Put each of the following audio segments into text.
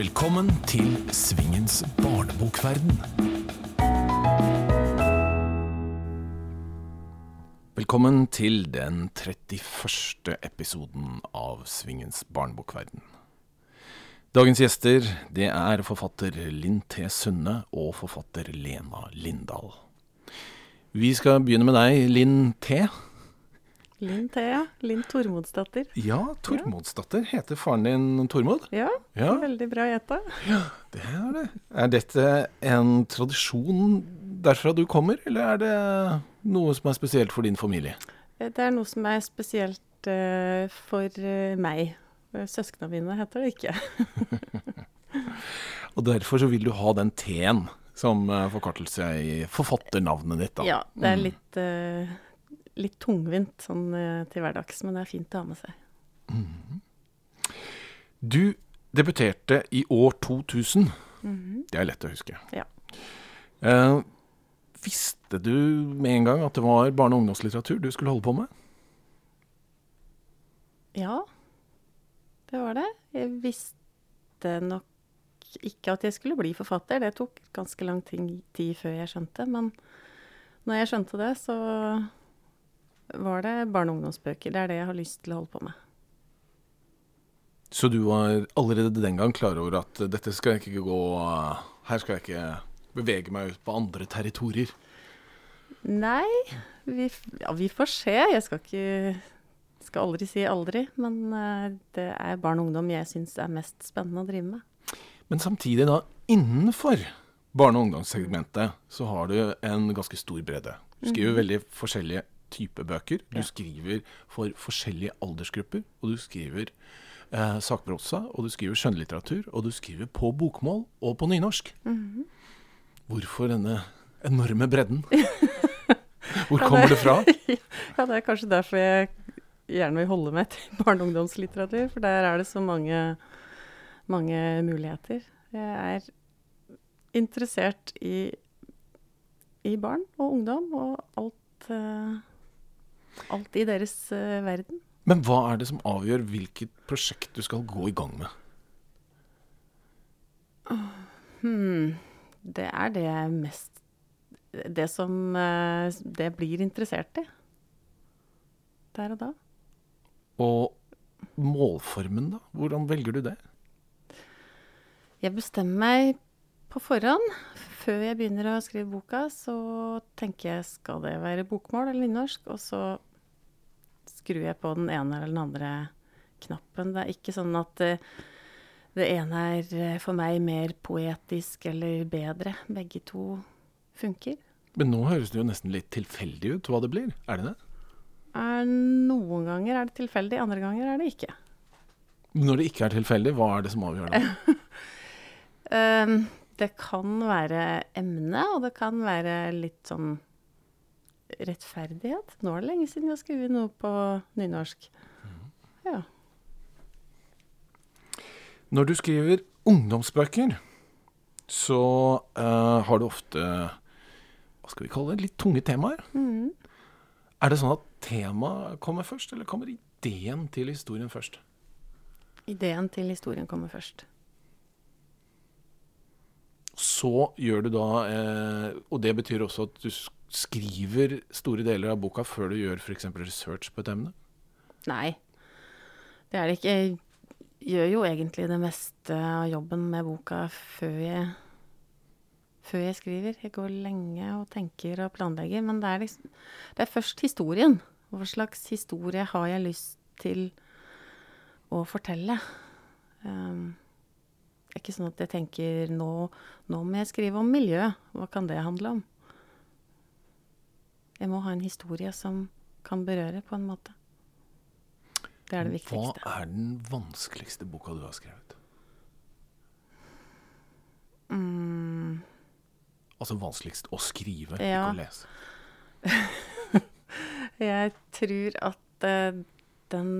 Velkommen til Svingens barnebokverden. Velkommen til den 31. episoden av Svingens barnebokverden. Dagens gjester det er forfatter Linn T. Sunde og forfatter Lena Lindahl. Vi skal begynne med deg, Linn T. Linn Thea. Linn Tormodsdatter. Ja, Tormodsdatter. Heter faren din Tormod? Ja, Ja. veldig bra gjetta. Det er det. Er dette en tradisjon derfra du kommer, eller er det noe som er spesielt for din familie? Eh, Det er noe som er spesielt uh, for eh, meg. Søsknene mine heter det ikke. Og derfor så vil du ha den T-en som eh, forkortelse i forfatternavnet ditt, da. Ja, det er Mm. litt, litt tungvint sånn eh, til hverdags, men det er fint å ha med seg. Du debuterte i år 2000. Det er lett å huske. Ja. Eh, visste du med en gang at det var barne- og ungdomslitteratur du skulle holde på med? Ja, det var det. Jeg visste nok ikke at jeg skulle bli forfatter. Det tok ganske lang tid før jeg skjønte. Men når jeg skjønte det, så var det barne- og ungdomsbøker. Det er det jeg har lyst til å holde på med. Så du var allerede den gang klar over at dette skal jeg ikke gå Her skal jeg ikke bevege meg ut på andre territorier. Nei, vi, ja, vi får se. Jeg skal ikke skal aldri si aldri, men eh, det er barn og ungdom jeg syns er mest spennende å drive med. Men samtidig, da, innenfor barne- og ungdomssegmentet, så har du en ganske stor bredde. Du skriver veldig forskjellige typer bøker. Du Ja. skriver for forskjellige aldersgrupper, og du skriver eh, sakprosa, og du skriver skjønnlitteratur, og du skriver på bokmål og på nynorsk. Hvorfor denne enorme bredden? Hvor kommer det fra? Ja, det er kanskje derfor jeg gjerne vil holde meg til barne- og ungdomslitteratur, for der er det så mange, mange muligheter. Jeg er interessert i, i barn og ungdom og alt, eh, alt i deres uh, verden. Men hva er det som avgjør hvilket prosjekt du skal gå i gang med? Hmm, det er det jeg mest Det som eh, det blir interessert i. Der og da. Og målformen, da? Hvordan velger du det? Jeg bestemmer meg på forhånd. Før jeg begynner å skrive boka, så tenker jeg skal det være bokmål eller nynorsk, og så skrur jeg på den ene eller den andre knappen. Det er ikke sånn at eh, det ene er eh, for meg mer poetisk eller bedre. Begge to funker. Men nå høres det jo nesten litt tilfeldig ut hva det blir. Er det det? Er noen ganger er det tilfeldig, andre ganger er det ikke. Når det ikke er tilfeldig, hva er det som avgjør det? Ehm, det kan være emne, og det kan være litt sånn rettferdighet. Nå er det lenge siden jeg har skrevet noe på nynorsk. Ja. Når du skriver ungdomsbøker, så uh, har du ofte hva skal vi kalle det, litt tunge temaer. Mm. Er det sånn at temaet kommer først, eller kommer ideen til historien først? Ideen til historien kommer først. Så gjør du da eh, Og det betyr også at du skriver store deler av boka før du gjør f.eks. research på et emne? Nei, det er det ikke. Jeg gjør jo egentlig det meste av jobben med boka før jeg, før jeg skriver. Jeg går lenge og tenker og planlegger, men det er, liksom, det er først historien. Hva slags historie har jeg lyst til å fortelle? Um, det er ikke sånn at jeg tenker nå, nå må jeg skrive om miljø. Hva kan det handle om? Jeg må ha en historie som kan berøre på en måte. Det er det viktigste. Hva er den vanskeligste boka du har skrevet? Mm, Altså vanskeligst å skrive, Ja. ikke å lese. jeg tror at uh, den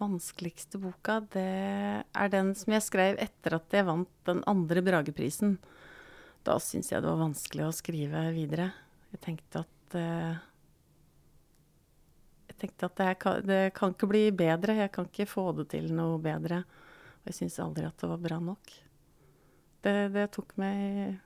vanskeligste boka, det er den som jeg skrev etter at jeg vant den andre Brageprisen. Da syns jeg det var vanskelig å skrive videre. Jeg tenkte at eh, Jeg tenkte at det, kan, det kan ikke bli bedre. Jeg kan ikke få det til noe bedre. Og jeg syns aldri at det var bra nok. Det, det tok meg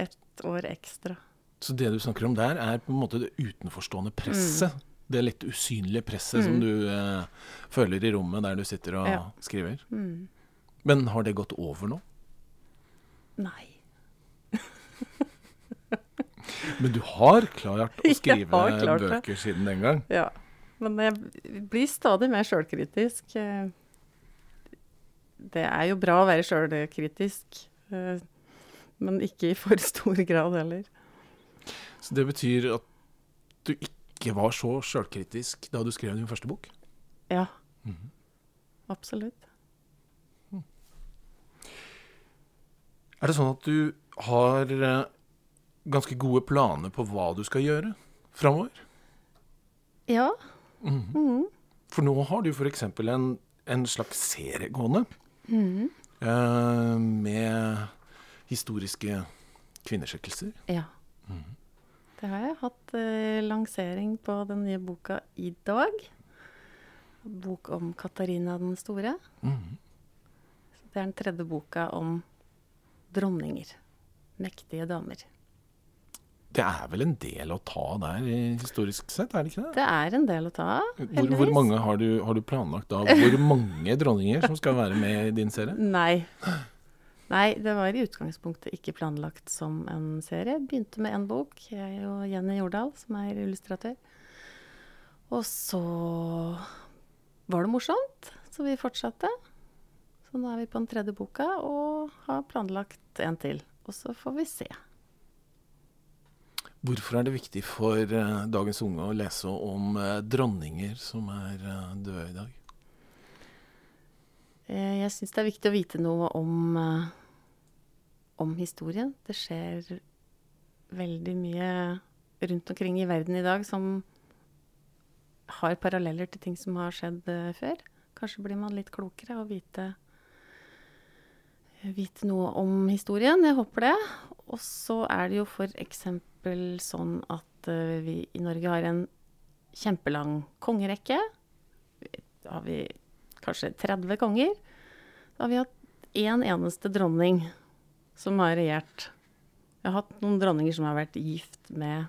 ett år ekstra. Så det du snakker om der, er på en måte det utenforstående presset? Mm. Det litt usynlige presset som du eh, føler i rommet der du sitter og Ja. skriver? Mm. Men har det gått over nå? Nei. Men du har klart å skrive klart bøker det. siden den gang? Ja. Men jeg blir stadig mer sjølkritisk. Eh, Det er jo bra å være sjølkritisk, eh, men ikke i for stor grad heller. Så det betyr at du ikke var så sjølkritisk da du skrev din første bok? Ja. Mhm. Absolutt. Er det sånn at du har eh, ganske gode planer på hva du skal gjøre framover? Ja. Mhm. Mm. For nå har du f.eks. En, en slags serie gående mm. uh, med historiske kvinneskikkelser. Ja. Mhm. Det har jeg hatt uh, lansering på den nye boka i dag. Bok om Katarina den store. Mhm. Det er den tredje boka om dronninger. Mektige damer. Det er vel en del å ta der, historisk sett, er det ikke det? Det er en del å ta Hvor, heldigvis. hvor mange har du, har du planlagt da? Hvor mange dronninger som skal være med i din serie? Nei. Nei, det var i utgangspunktet ikke planlagt som en serie. Begynte med én bok, jeg og Jenny Jordal, som er illustratør. Og så var det morsomt, så vi fortsatte. Så nå er vi på den tredje boka og har planlagt en til. Og så får vi se. Hvorfor er det viktig for eh, dagens unge å lese om eh, dronninger som er eh, døde i dag? Jeg syns det er viktig å vite noe om, om historien. Det skjer veldig mye rundt omkring i verden i dag som har paralleller til ting som har skjedd før. Kanskje blir man litt klokere og vite, vite noe om historien. Jeg håper det. Og så er det jo for eksempel sånn at eh, vi i Norge har en kjempelang kongerekke. Da har vi kanskje 30 konger. Da har vi hatt én eneste dronning som har regjert. Jeg har hatt noen dronninger som har vært gift med,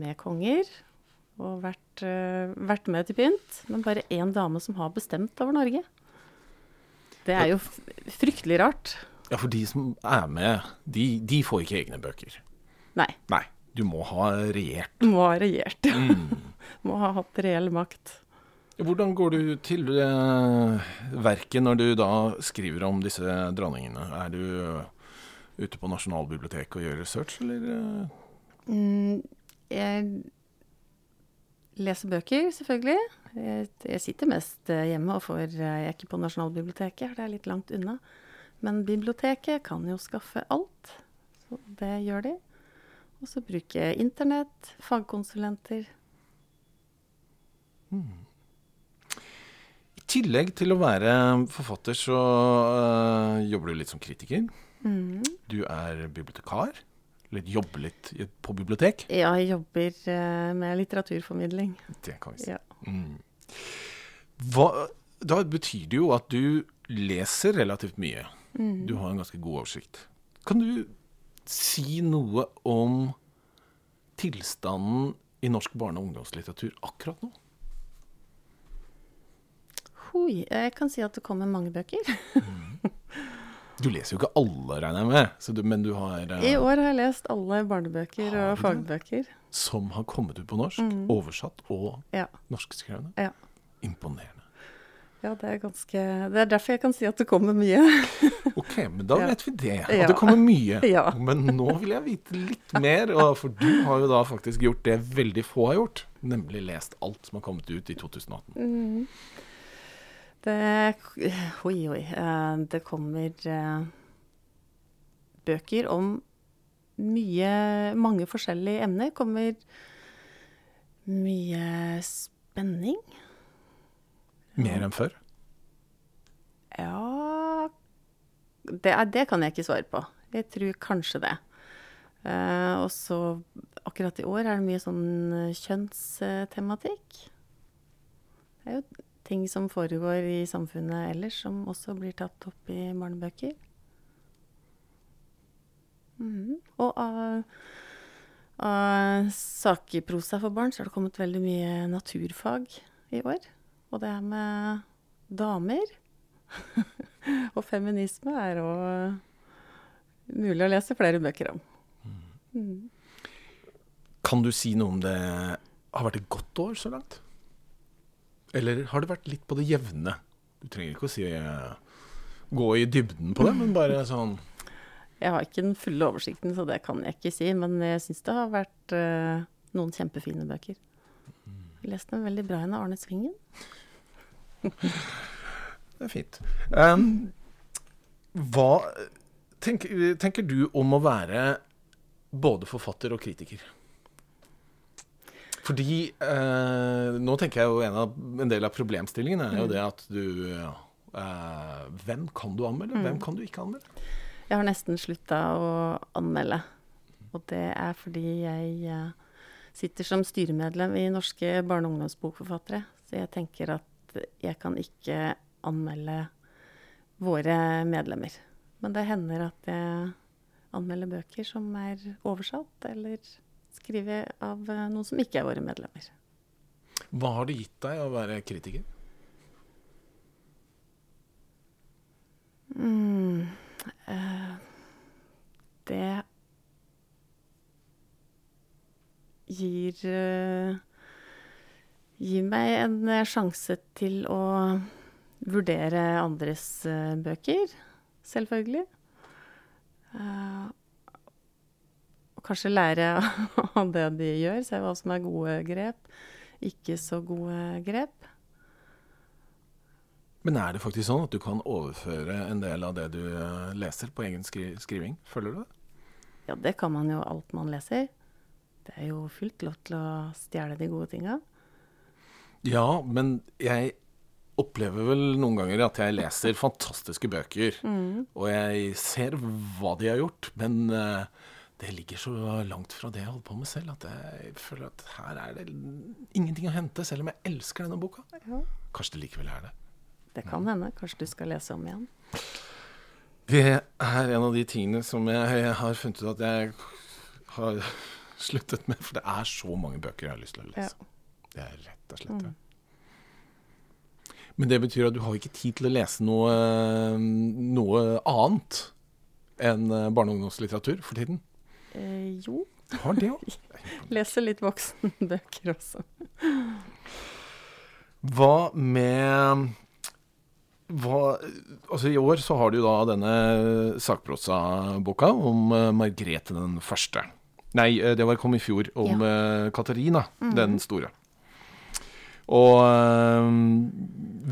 med konger og vært, uh, vært med til pynt, men bare én dame som har bestemt over Norge. Det er jo fryktelig rart. Ja, for de som er med, de, de får ikke egne bøker. Nei. Nei, du må ha regjert. Må ha regjert. Mm. Må ha hatt reell makt. Hvordan går du til eh, verket når du da skriver om disse dronningene? Er du eh, ute på Nasjonalbiblioteket og gjør research, eller? eh? Mm, jeg leser bøker, selvfølgelig. Jeg, jeg sitter mest hjemme og får Jeg er ikke på Nasjonalbiblioteket, det er litt langt unna. Men biblioteket kan jo skaffe alt, så det gjør de. Og så bruker jeg internett, fagkonsulenter. I tillegg til å være forfatter, så eh, jobber du litt som kritiker. Mm. Du er bibliotekar. Litt jobber litt på bibliotek. Ja, jeg jobber eh, med litteraturformidling. Det kan vi si. Ja. Mm. Hva, da betyr det jo at du leser relativt mye. Mm. Du har en ganske god oversikt. Kan du si noe om tilstanden i norsk barne- og ungdomslitteratur akkurat nå? Hoi. jeg kan si at det kommer mange bøker. Du leser jo ikke alle, regner jeg med, så du, men du har uh, I år har jeg lest alle barnebøker og fagbøker. som har kommet ut på norsk, Mm. oversatt og Ja. norskskrevne. Ja. Imponerende. Ja, det er ganske Det er derfor jeg kan si at det kommer mye. Ok, men da vet vi det. At Ja. det kommer mye. Ja. Men nå vil jeg vite litt mer, for du har jo da faktisk gjort det veldig få har gjort. Nemlig lest alt som har kommet ut i 2018. Mm. Det Oi, oi. eh, Det kommer eh, bøker om mye Mange forskjellige emner. Kommer mye spenning. Mer enn før. Ja det, det kan jeg ikke svare på. Jeg tror kanskje det. Uh, og så akkurat i år er det mye sånn eh, kjønnstematikk. Det er jo ting som foregår i samfunnet ellers, som også blir tatt opp i barnebøker. Mm. Og av, av sakprosa for barn så har det kommet veldig mye naturfag i år. Og det er med damer. og feminisme er òg mulig å lese flere bøker om. Mm. Kan du si noe om det har vært et godt år så langt? Eller har det vært litt på det jevne? Du trenger ikke å si eh, gå i dybden på det, men bare sånn Jeg har ikke den fulle oversikten, så det kan jeg ikke si. Men jeg syns det har vært uh, noen kjempefine bøker. Jeg leste en veldig bra en av Arne Svingen. Det er fint. Um, hva tenker, tenker du om å være både forfatter og kritiker? Fordi eh, Nå tenker jeg jo en, av, en del av problemstillingen er jo mm. det at du eh, Hvem kan du anmelde? Mm. Hvem kan du ikke anmelde? Jeg har nesten slutta å anmelde. Og det er fordi jeg eh, sitter som styremedlem i Norske barne- og ungdomsbokforfattere. Så jeg tenker at jeg kan ikke anmelde våre medlemmer. Men det hender at jeg anmelder bøker som er oversatt, eller skrevet av eh, noen som ikke er våre medlemmer. Hva har det gitt deg å være kritiker? Mm, uh, det gir uh, Gir meg en sjanse til å vurdere andres uh, bøker, selvfølgelig. Og kanskje lære av det de gjør, se hva som er gode grep, ikke så gode grep. Men er det faktisk sånn at du kan overføre en del av det du eh, leser, på egen skri skriving? Føler du det? Ja, det kan man jo alt man leser. Det er jo fullt lov til å stjele de gode tinga. Ja, men jeg opplever vel noen ganger at jeg leser fantastiske bøker, mm. og jeg ser hva de har gjort, men uh, det ligger så langt fra det jeg holder på med selv, at jeg føler at her er det ingenting å hente, selv om jeg elsker denne boka. Ja. Kanskje det likevel er det. Det kan hende. Kanskje du skal lese om igjen. Det er en av de tingene som jeg har funnet ut at jeg har sluttet med. For det er så mange bøker jeg har lyst til å lese. Ja. Det er rett og slett det. Mm. Men det betyr at du har ikke tid til å lese noe, noe annet enn barne- og ungdomslitteratur for tiden? Eh, jo. Har det òg? Leser litt voksenbøker også. Hva med hva, altså I år så har du da denne sakprosaboka om uh, Margrethe den første. Nei, eh, det var kom i fjor, om ja. uh, Katarina mm. den store. Og uh,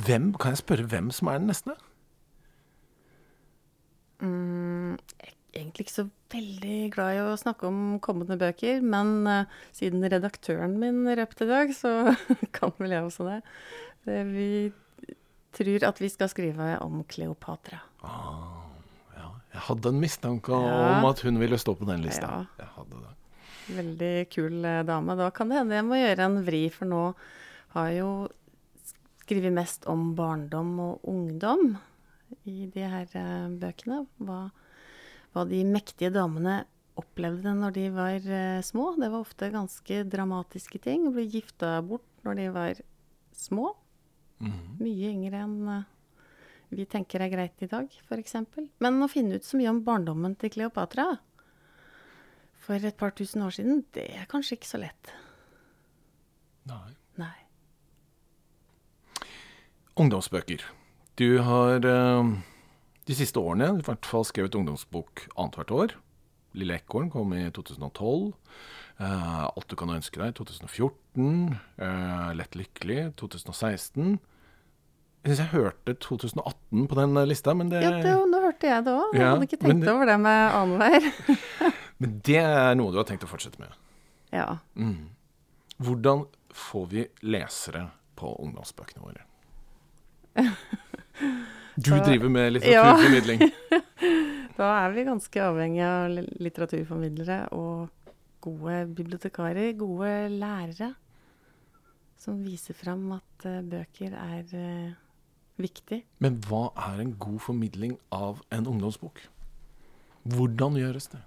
hvem, kan jeg spørre hvem som er den neste? Mm, jeg egentlig ikke så veldig glad i å snakke om kommende bøker, men uh, siden redaktøren min røpte i dag, så kan vel jeg også det. det. Vi tror at vi skal skrive om Kleopatra. Ah, ja. Jeg hadde en mistanke ja. om at hun ville stå på den lista. Ja. Veldig kul uh, dame. Da kan det hende jeg må gjøre en vri, for nå har jo skrevet mest om barndom og ungdom i de her uh, bøkene. Hva hva de mektige damene opplevde når de var uh, små. Det var ofte ganske dramatiske ting. Å bli gifta bort når de var små. Mm. Mye yngre enn uh, vi tenker er greit i dag, f.eks. Men å finne ut så mye om barndommen til Kleopatra for et par tusen år siden, det er kanskje ikke så lett. Nei. Ungdomsbøker. Du har uh de siste årene i hvert fall skrevet ungdomsbok annethvert år. Lille ekorn kom i 2012. Uh, Alt du kan ønske deg 2014. Uh, Lett lykkelig 2016. Jeg syns jeg hørte 2018 på den lista, men det Ja, det, nå hørte jeg det òg. Jeg ja, hadde ikke tenkt det... over det med annenhver. men det er noe du har tenkt å fortsette med? Ja. Mm. Hvordan får vi lesere på ungdomsbøkene våre? Du så, driver med litteraturformidling. Ja. da er vi ganske avhengig av litteraturformidlere og gode bibliotekarer, gode lærere. som viser fram at uh, bøker er uh, viktig. Men hva er en god formidling av en ungdomsbok? Hvordan gjøres det?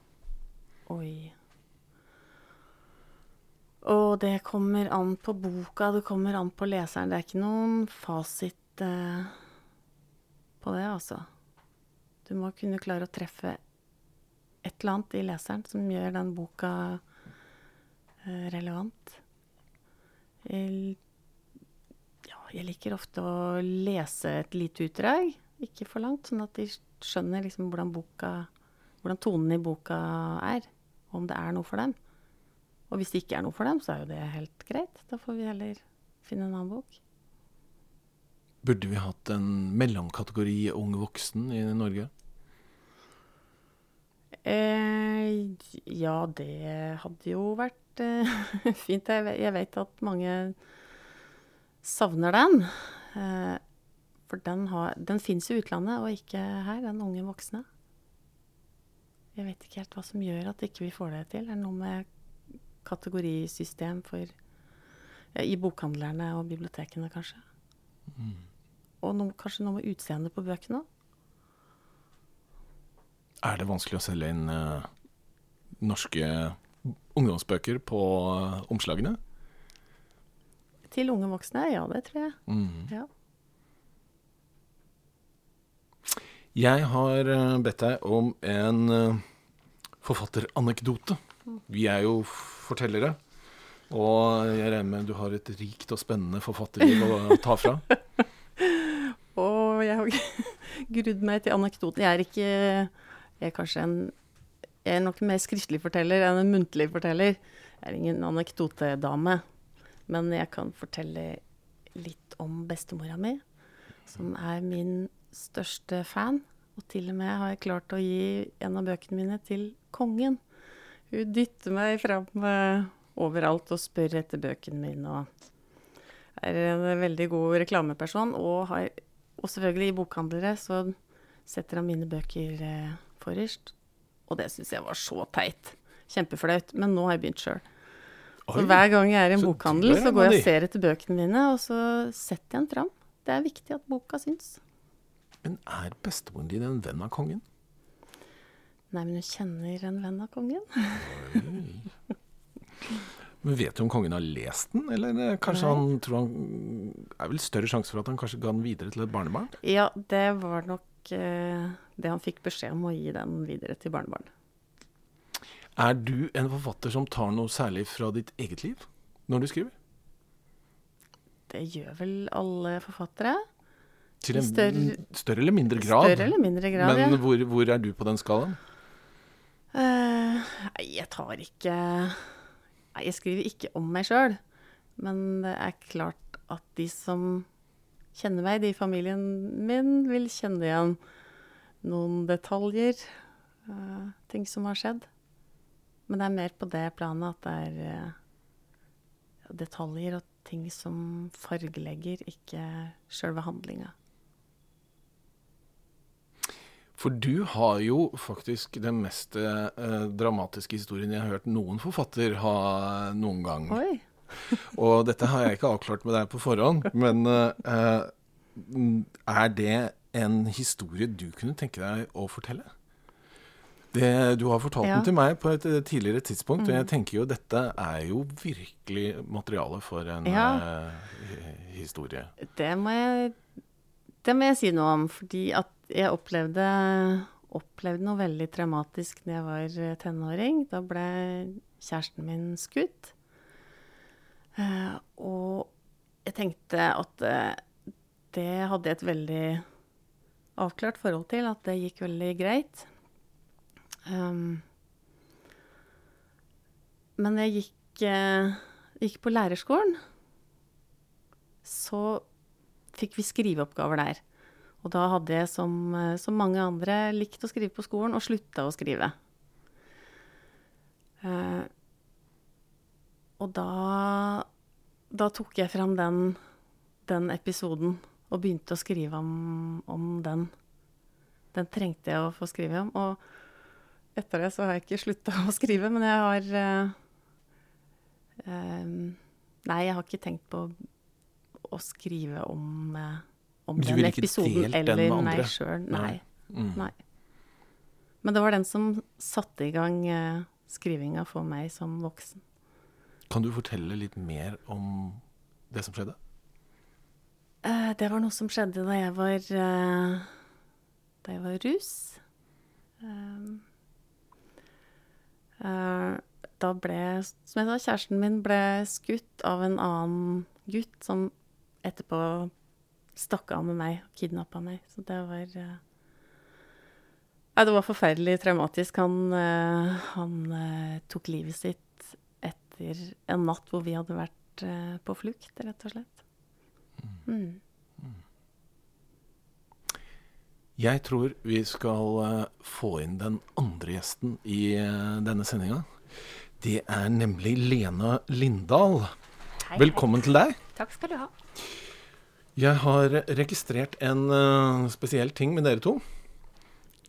Oi. Og det kommer an på boka, det kommer an på leseren. Det er ikke noen fasit eh, på det, altså. Du må kunne klare å treffe et eller annet i leseren som gjør den boka eh, relevant. Jeg, ja, jeg liker ofte å lese et lite utdrag, ikke for langt, sånn at de skjønner liksom hvordan, boka, hvordan tonen i boka er, og om det er noe for dem. Og hvis det ikke er noe for dem, så er jo det helt greit. Da får vi heller finne en annen bok. Burde vi hatt en mellomkategori ung voksen i Norge? Eh, ja, det hadde jo vært eh, fint. Jeg, vet at mange savner den. Eh, for den, har, den fins i utlandet, og ikke her, den unge voksne. Jeg vet ikke helt hva som gjør at ikke vi får det til. Det Er noe med kategorisystem for ja, I bokhandlerne og bibliotekene, kanskje. Og noe, kanskje noe med utseendet på bøkene. Er det vanskelig å selge inn uh, norske ungdomsbøker på uh, omslagene? Til unge voksne, ja, det tror jeg. Mm. Ja. Jeg har eh, bedt deg om en uh, forfatteranekdote. Vi er jo fortellere. Og jeg regner med du har et rikt og spennende forfatterliv å ta fra. Og jeg har grudd meg til anekdoten. Jeg er ikke Jeg er kanskje en Jeg er nok mer skriftlig forteller enn en muntlig forteller. Jeg er ingen anekdotedame. Men jeg kan fortelle litt om bestemora mi, som er min største fan. Og til og med har jeg klart å gi en av bøkene mine til kongen. Hun dytter meg fram eh, overalt og spør etter bøkene mine. Og er en veldig god reklameperson. Og, har, og selvfølgelig i bokhandlere så setter han mine bøker eh, forrest. Og det syns jeg var så teit. Kjempeflaut. Men nå har jeg begynt sjøl. Så hver gang jeg er i en så bokhandel, så går jeg og ser etter bøkene mine, og så setter jeg den fram. Det er viktig at boka syns. Men er bestemoren din en venn av kongen? Nei, men hun kjenner en venn av kongen. Men Vet du om kongen har lest den, eller eh, kanskje Nei. han tror han er vel større sjanse for at han kanskje ga den videre til et barnebarn? Ja, det var nok eh, det han fikk beskjed om å gi den videre til barnebarn. Er du en forfatter som tar noe særlig fra ditt eget liv når du skriver? Det gjør vel alle forfattere. Til en større- større, eller mindre grad? Større eller mindre grad, Men ja. hvor, hvor er du på den skalaen? Uh, jeg tar ikke jeg skriver ikke om meg sjøl. Men det er klart at de som kjenner meg, de i familien min, vil kjenne igjen noen detaljer. Uh, ting som har skjedd. Men det er mer på det planet at det er uh, detaljer og ting som fargelegger, ikke sjølve handlinga. For du har jo faktisk den mest eh, dramatiske historien jeg har hørt noen forfatter ha noen gang. Og dette har jeg ikke avklart med deg på forhånd, men eh, er det en historie du kunne tenke deg å fortelle? Det, du har fortalt Ja. den til meg på et eh, tidligere tidspunkt, og jeg Mm. tenker jo dette er jo virkelig materiale for en Ja. eh, historie. Det må jeg Det må jeg si noe om, fordi at jeg opplevde, opplevde noe veldig traumatisk da jeg var eh, tenåring. Da ble kjæresten min skutt. Eh, og jeg tenkte at eh, det hadde jeg et veldig avklart forhold til, at det gikk veldig greit. Um, men jeg gikk, gikk på lærerskolen, så fikk vi skriveoppgaver der. Og da hadde jeg, som, eh, som mange andre, likt å skrive på skolen, og slutta å skrive. Eh, og da, da tok jeg fram den, den episoden og begynte å skrive om, om den. Den trengte jeg å få skrive om. Og etter det så har jeg ikke slutta å skrive, men jeg har eh, em, Nei, jeg har ikke tenkt på å skrive om, eh, om Du den ikke episoden den eller med meg sjøl. Nei. Nei. Mm. Nei. Men det var den som satte i gang uh, skrivinga for meg som voksen. Kan du fortelle litt mer om det som skjedde? Uh, det var noe som skjedde da jeg var uh, Da jeg var rus. Um, uh, da ble, som jeg sa, kjæresten min ble skutt av en annen gutt som etterpå stakk av med meg og kidnappa meg. Så det var eh, Ja, det var forferdelig traumatisk. Han, eh, han eh, tok livet sitt etter en natt hvor vi hadde vært eh, på flukt, rett og slett. Mm. Jeg tror vi skal eh, få inn den andre gjesten i eh, denne sendinga. Det er nemlig Lena Lindahl. Hei, Velkommen til deg. Takk skal du ha. Jeg har registrert en uh, spesiell ting med dere to.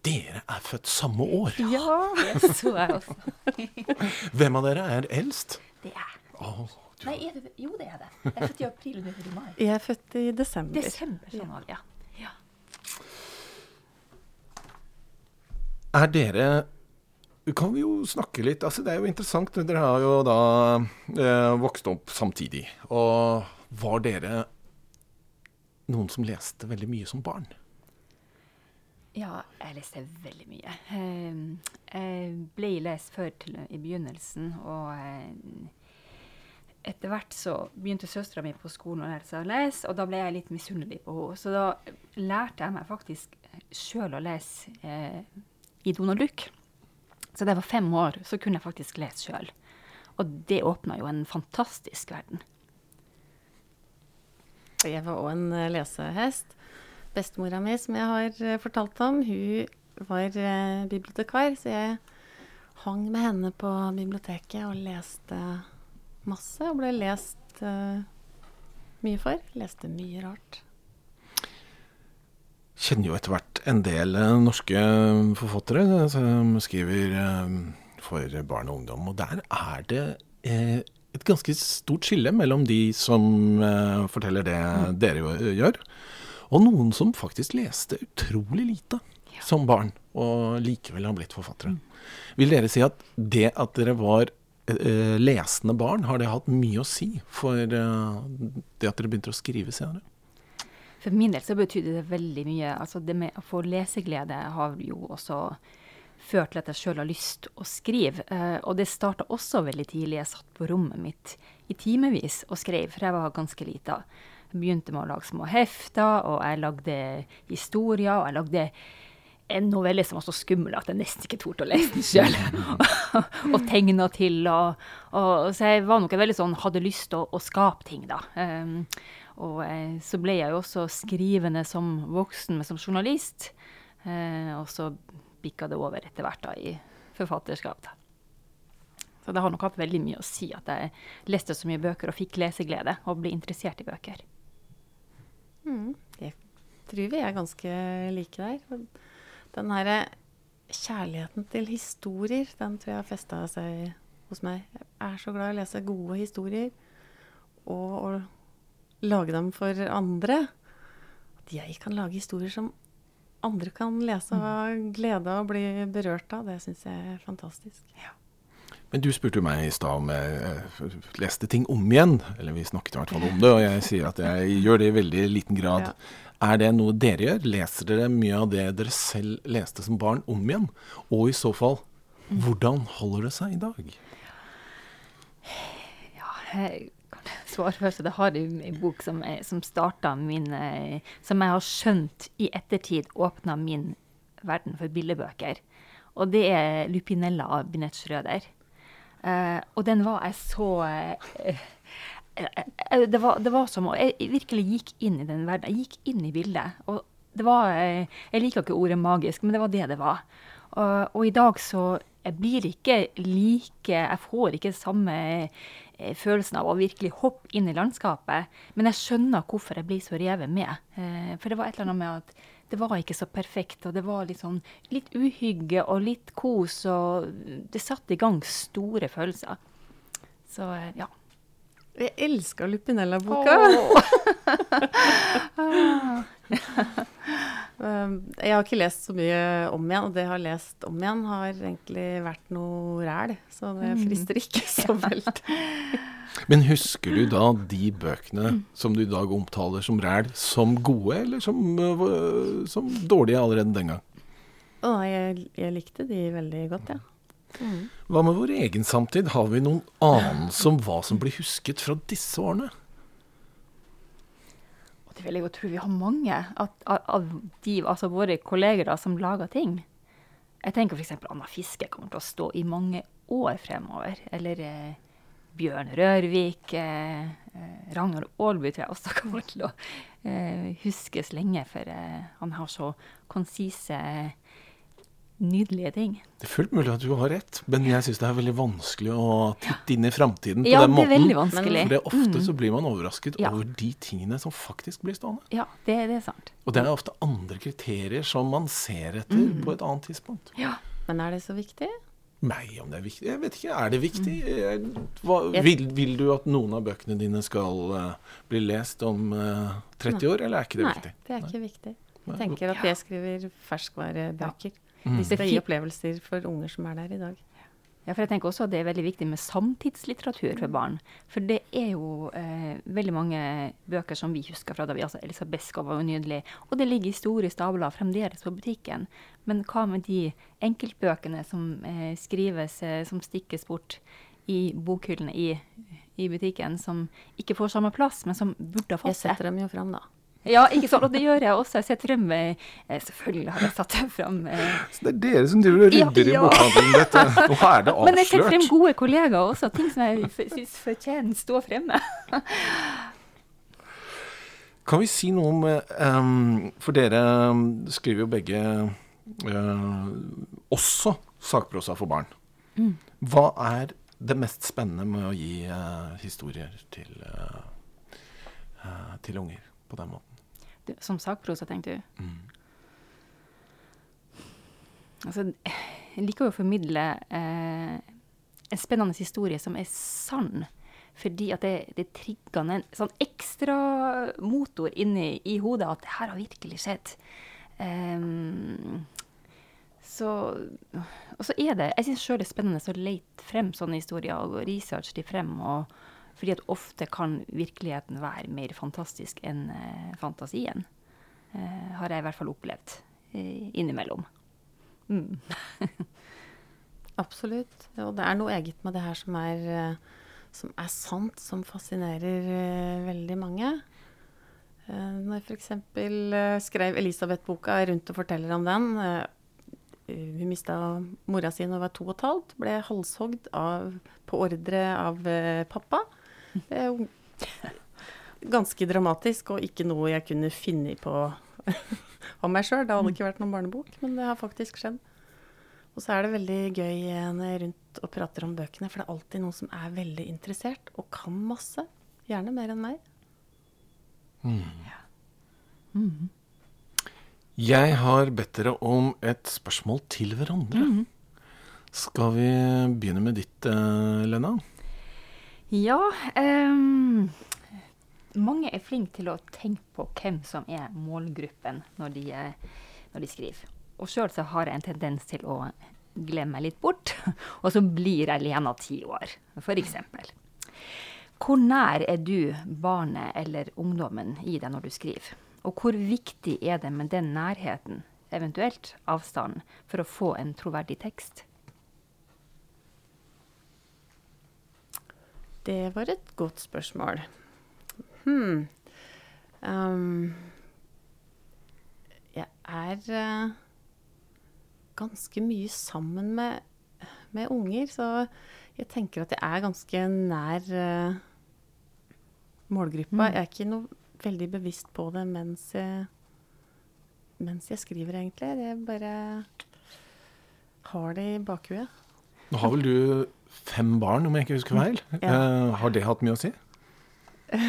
Dere er født samme år. Ja. Det så jeg også. Hvem av dere er eldst? Det er jeg. du- Nei, er det, jo, det er det. Jeg er født i april, og du er i mai. Jeg er født i desember. Desember, sånn var ja. ja. Er dere Kan vi jo snakke litt altså Det er jo interessant. Dere har jo da eh, vokst opp samtidig. Og var dere noen som leste veldig mye som barn? Ja, jeg leste veldig mye. Eh, Jeg ble lest før til, i begynnelsen, og eh, etter hvert så begynte søstera mi på skolen å lære seg å lese, og da ble jeg litt misunnelig på henne. Så da lærte jeg meg faktisk sjøl å lese eh, i Donald Duck. Så da jeg var fem år, så kunne jeg faktisk lese sjøl. Og det åpna jo en fantastisk verden. Jeg var òg en eh, lesehest. Bestemora mi, som jeg har eh, fortalt om, hun var eh, bibliotekar, så jeg hang med henne på biblioteket og leste masse. Og ble lest uh, mye for. Leste mye rart. Kjenner jo etter hvert en del norske forfattere som skriver for barn og ungdom. Og der er det eh, et ganske stort skille mellom de som uh, forteller det dere jo- gjør, og noen som faktisk leste utrolig lite Ja. som barn, og likevel har blitt forfattere. Vil dere si at det at dere var uh, lesende barn, har det hatt mye å si for uh, det at dere begynte å skrive senere? For min del så betydde det veldig mye. Altså det med å få leseglede har jo også ført til at jeg sjøl har lyst å skrive. Eh, og det starta også veldig tidlig. Jeg satt på rommet mitt i timevis og skrev, for jeg var ganske lita. Jeg begynte med å lage små hefter, og jeg lagde historier, og jeg lagde en novelle som var så skummel at jeg nesten ikke torde å lese den sjøl. og tegna til. Og, og, så jeg var nok veldig sånn, hadde lyst til å, å skape ting, da. Um, og eh, så ble jeg jo også skrivende som voksen, men som journalist. Uh, og så bikka det over etter hvert da i forfatterskap. da. Så det har nok hatt veldig mye å si at jeg leste så mye bøker og fikk leseglede og ble interessert i bøker. Mm. Jeg tror vi er ganske like der. Den herre kjærligheten til historier, den tror jeg har festa seg hos meg. Jeg er så glad i å lese gode historier og å lage dem for andre. At jeg kan lage historier som andre kan lese og ha glede av å bli berørt av, det syns jeg er fantastisk. Men du spurte jo meg i stad om jeg eh, leste ting om igjen. Eller vi snakket i hvert fall om det, og jeg sier at jeg gjør det i veldig liten grad. Ja. Er det noe dere gjør? Leser dere mye av det dere selv leste som barn om igjen? Og i så fall, hvordan holder det seg i dag? Ja, jeg først. Det har jeg en bok som, som starta min eh, Som jeg har skjønt i ettertid åpna min verden for bildebøker. Og det er 'Lupinella' av Binette Schrøder. Uh, og den var jeg så uh, uh, det, var, det var som Jeg virkelig gikk inn i den verden. Jeg gikk inn i bildet. Og det var Jeg liker ikke ordet magisk, men det var det det var. Og, i dag så jeg blir ikke like Jeg får ikke samme følelsen av å virkelig hoppe inn i landskapet. Men jeg skjønner hvorfor jeg blir så revet med. Eh, for det var et eller annet med at det var ikke så perfekt, og det var litt sånn litt uhygge og litt kos, og det satte i gang store følelser. Så eh, ja. Jeg elsker Lupinella-boka. Um, jeg har ikke lest så mye om igjen, og det jeg har lest om igjen, har egentlig vært noe ræl. Så det frister ikke så veldig. Men husker du da de bøkene som du i dag omtaler som ræl, som gode, eller som, øh, som dårlige allerede den gang? Å, jeg, jeg likte de veldig godt, ja. Hva med vår egen samtid? Har vi noen anelse om hva som blir husket fra disse årene? Det vil jeg jo tro vi har mange at, av, de, altså våre kolleger som lager ting. Jeg tenker f.eks. Anna Fiske kommer til å stå i mange år fremover. Eller eh, Bjørn Rørvik. Eh, eh, Ragnar Aalby tror jeg også kommer til å eh, huskes lenge, for eh, han har så konsise, nydelige ting. Det er fullt mulig at du har rett, men jeg syns det er veldig vanskelig å titte inn i framtiden på Ja, den det er veldig vanskelig. For det er ofte så blir man overrasket Ja. over de tingene som faktisk blir stående. Ja, det, det er sant. Og det er ofte andre kriterier som man ser etter på et annet tidspunkt. Ja. Men er det så viktig? Nei, om det er viktig? Jeg vet ikke. Er det viktig? Hva, vil, vil du at noen av bøkene dine skal uh, bli lest om uh, 30 år, eller er ikke det Nei, viktig? det er ikke viktig. Jeg tenker at jeg skriver ferskvarebøker. Mm. De frie Det er opplevelser for unger som er der i dag. Ja, for jeg tenker også at det er veldig viktig med samtidslitteratur for barn. For det er jo eh, veldig mange bøker som vi husker fra da vi altså Elisabeth Skov var jo nydelig. Og det ligger i store stabler fremdeles på butikken. Men hva med de enkeltbøkene som eh, skrives, eh, som stikkes bort i bokhyllene i, i butikken, som ikke får samme plass, men som burde ha fått det? Jeg setter dem jo fram, da. Ja, ikke sant? Og det gjør jeg også. Jeg setter frem eh, Selvfølgelig har jeg satt frem. Eh, Så det er dere som driver og Ja, rydder i bokhandelen. Dette. Nå er det avslørt. Men jeg setter frem gode kollegaer også. Ting som jeg syns fortjener stå fremme. Kan vi si noe om um, For dere skriver jo begge uh, også sakprosa for barn. Mm. Hva er det mest spennende med å gi uh, historier til, uh, til unger på den måten? Som sakprosa, tenkte du? Mm. Altså, jeg liker jo å formidle eh, en spennende historie som er sann. Fordi at det, det trigger en sånn ekstra motor inni i hodet at det her har virkelig skjedd. Um, så Og så er det Jeg syns sjøl det er spennende å lete frem sånne historier og researche de frem. Og, fordi at ofte kan virkeligheten være mer fantastisk enn eh, fantasien. Eh, har jeg i hvert fall opplevd eh, innimellom. Mm. Absolutt. Og det er noe eget med det her som er, eh, som er sant, som fascinerer eh, veldig mange. Eh, Når jeg f.eks. skrev Elisabeth-boka rundt og forteller om den Hun mista mora si da hun var to og et halvt. Ble halshogd på ordre av pappa. Det er jo ganske dramatisk, og ikke noe jeg kunne finne på om meg sjøl. Det hadde ikke vært noen barnebok, men det har faktisk skjedd. Og så er det veldig gøy eh, når jeg er rundt og prater om bøkene, for det er alltid noen som er veldig interessert og kan masse. Gjerne mer enn meg. Jeg har bedt dere om et spørsmål til hverandre. Skal vi begynne med ditt, Lena? Lena? Ja um, Mange er flinke til å tenke på hvem som er målgruppen når de, eh, når de skriver. Og sjøl har jeg en tendens til å glemme meg litt bort, og så blir jeg Lena ti år, f.eks. Hvor nær er du barnet eller ungdommen i deg når du skriver? Og hvor viktig er det med den nærheten, eventuelt avstanden, for å få en troverdig tekst? Det var et godt spørsmål. Hm. Um, jeg er uh, ganske mye sammen med, med unger, så jeg tenker at jeg er ganske nær uh, målgruppa. Mm. Jeg er ikke noe veldig bevisst på det mens jeg, mens jeg skriver, egentlig. Jeg bare har det i bakhuet. Nå har vel du fem barn, om jeg ikke husker feil. Ja. Uh, har det hatt mye å si?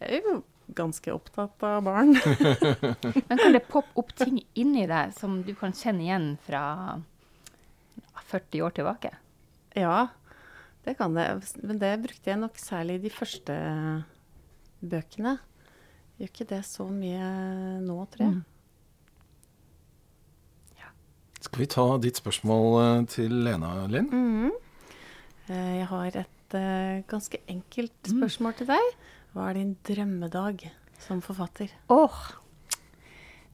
Jeg er jo ganske opptatt av barn. Men kan det poppe opp ting inni deg som du kan kjenne igjen fra 40 år tilbake? Ja, Det kan det. Men det brukte jeg nok særlig i de første bøkene. Gjør ikke det så mye nå, tror jeg. Mm. Skal vi ta ditt spørsmål eh, til Lena, Linn? Mm -hmm. Jeg har et eh, ganske enkelt spørsmål til deg. Hva er din drømmedag som forfatter? Åh,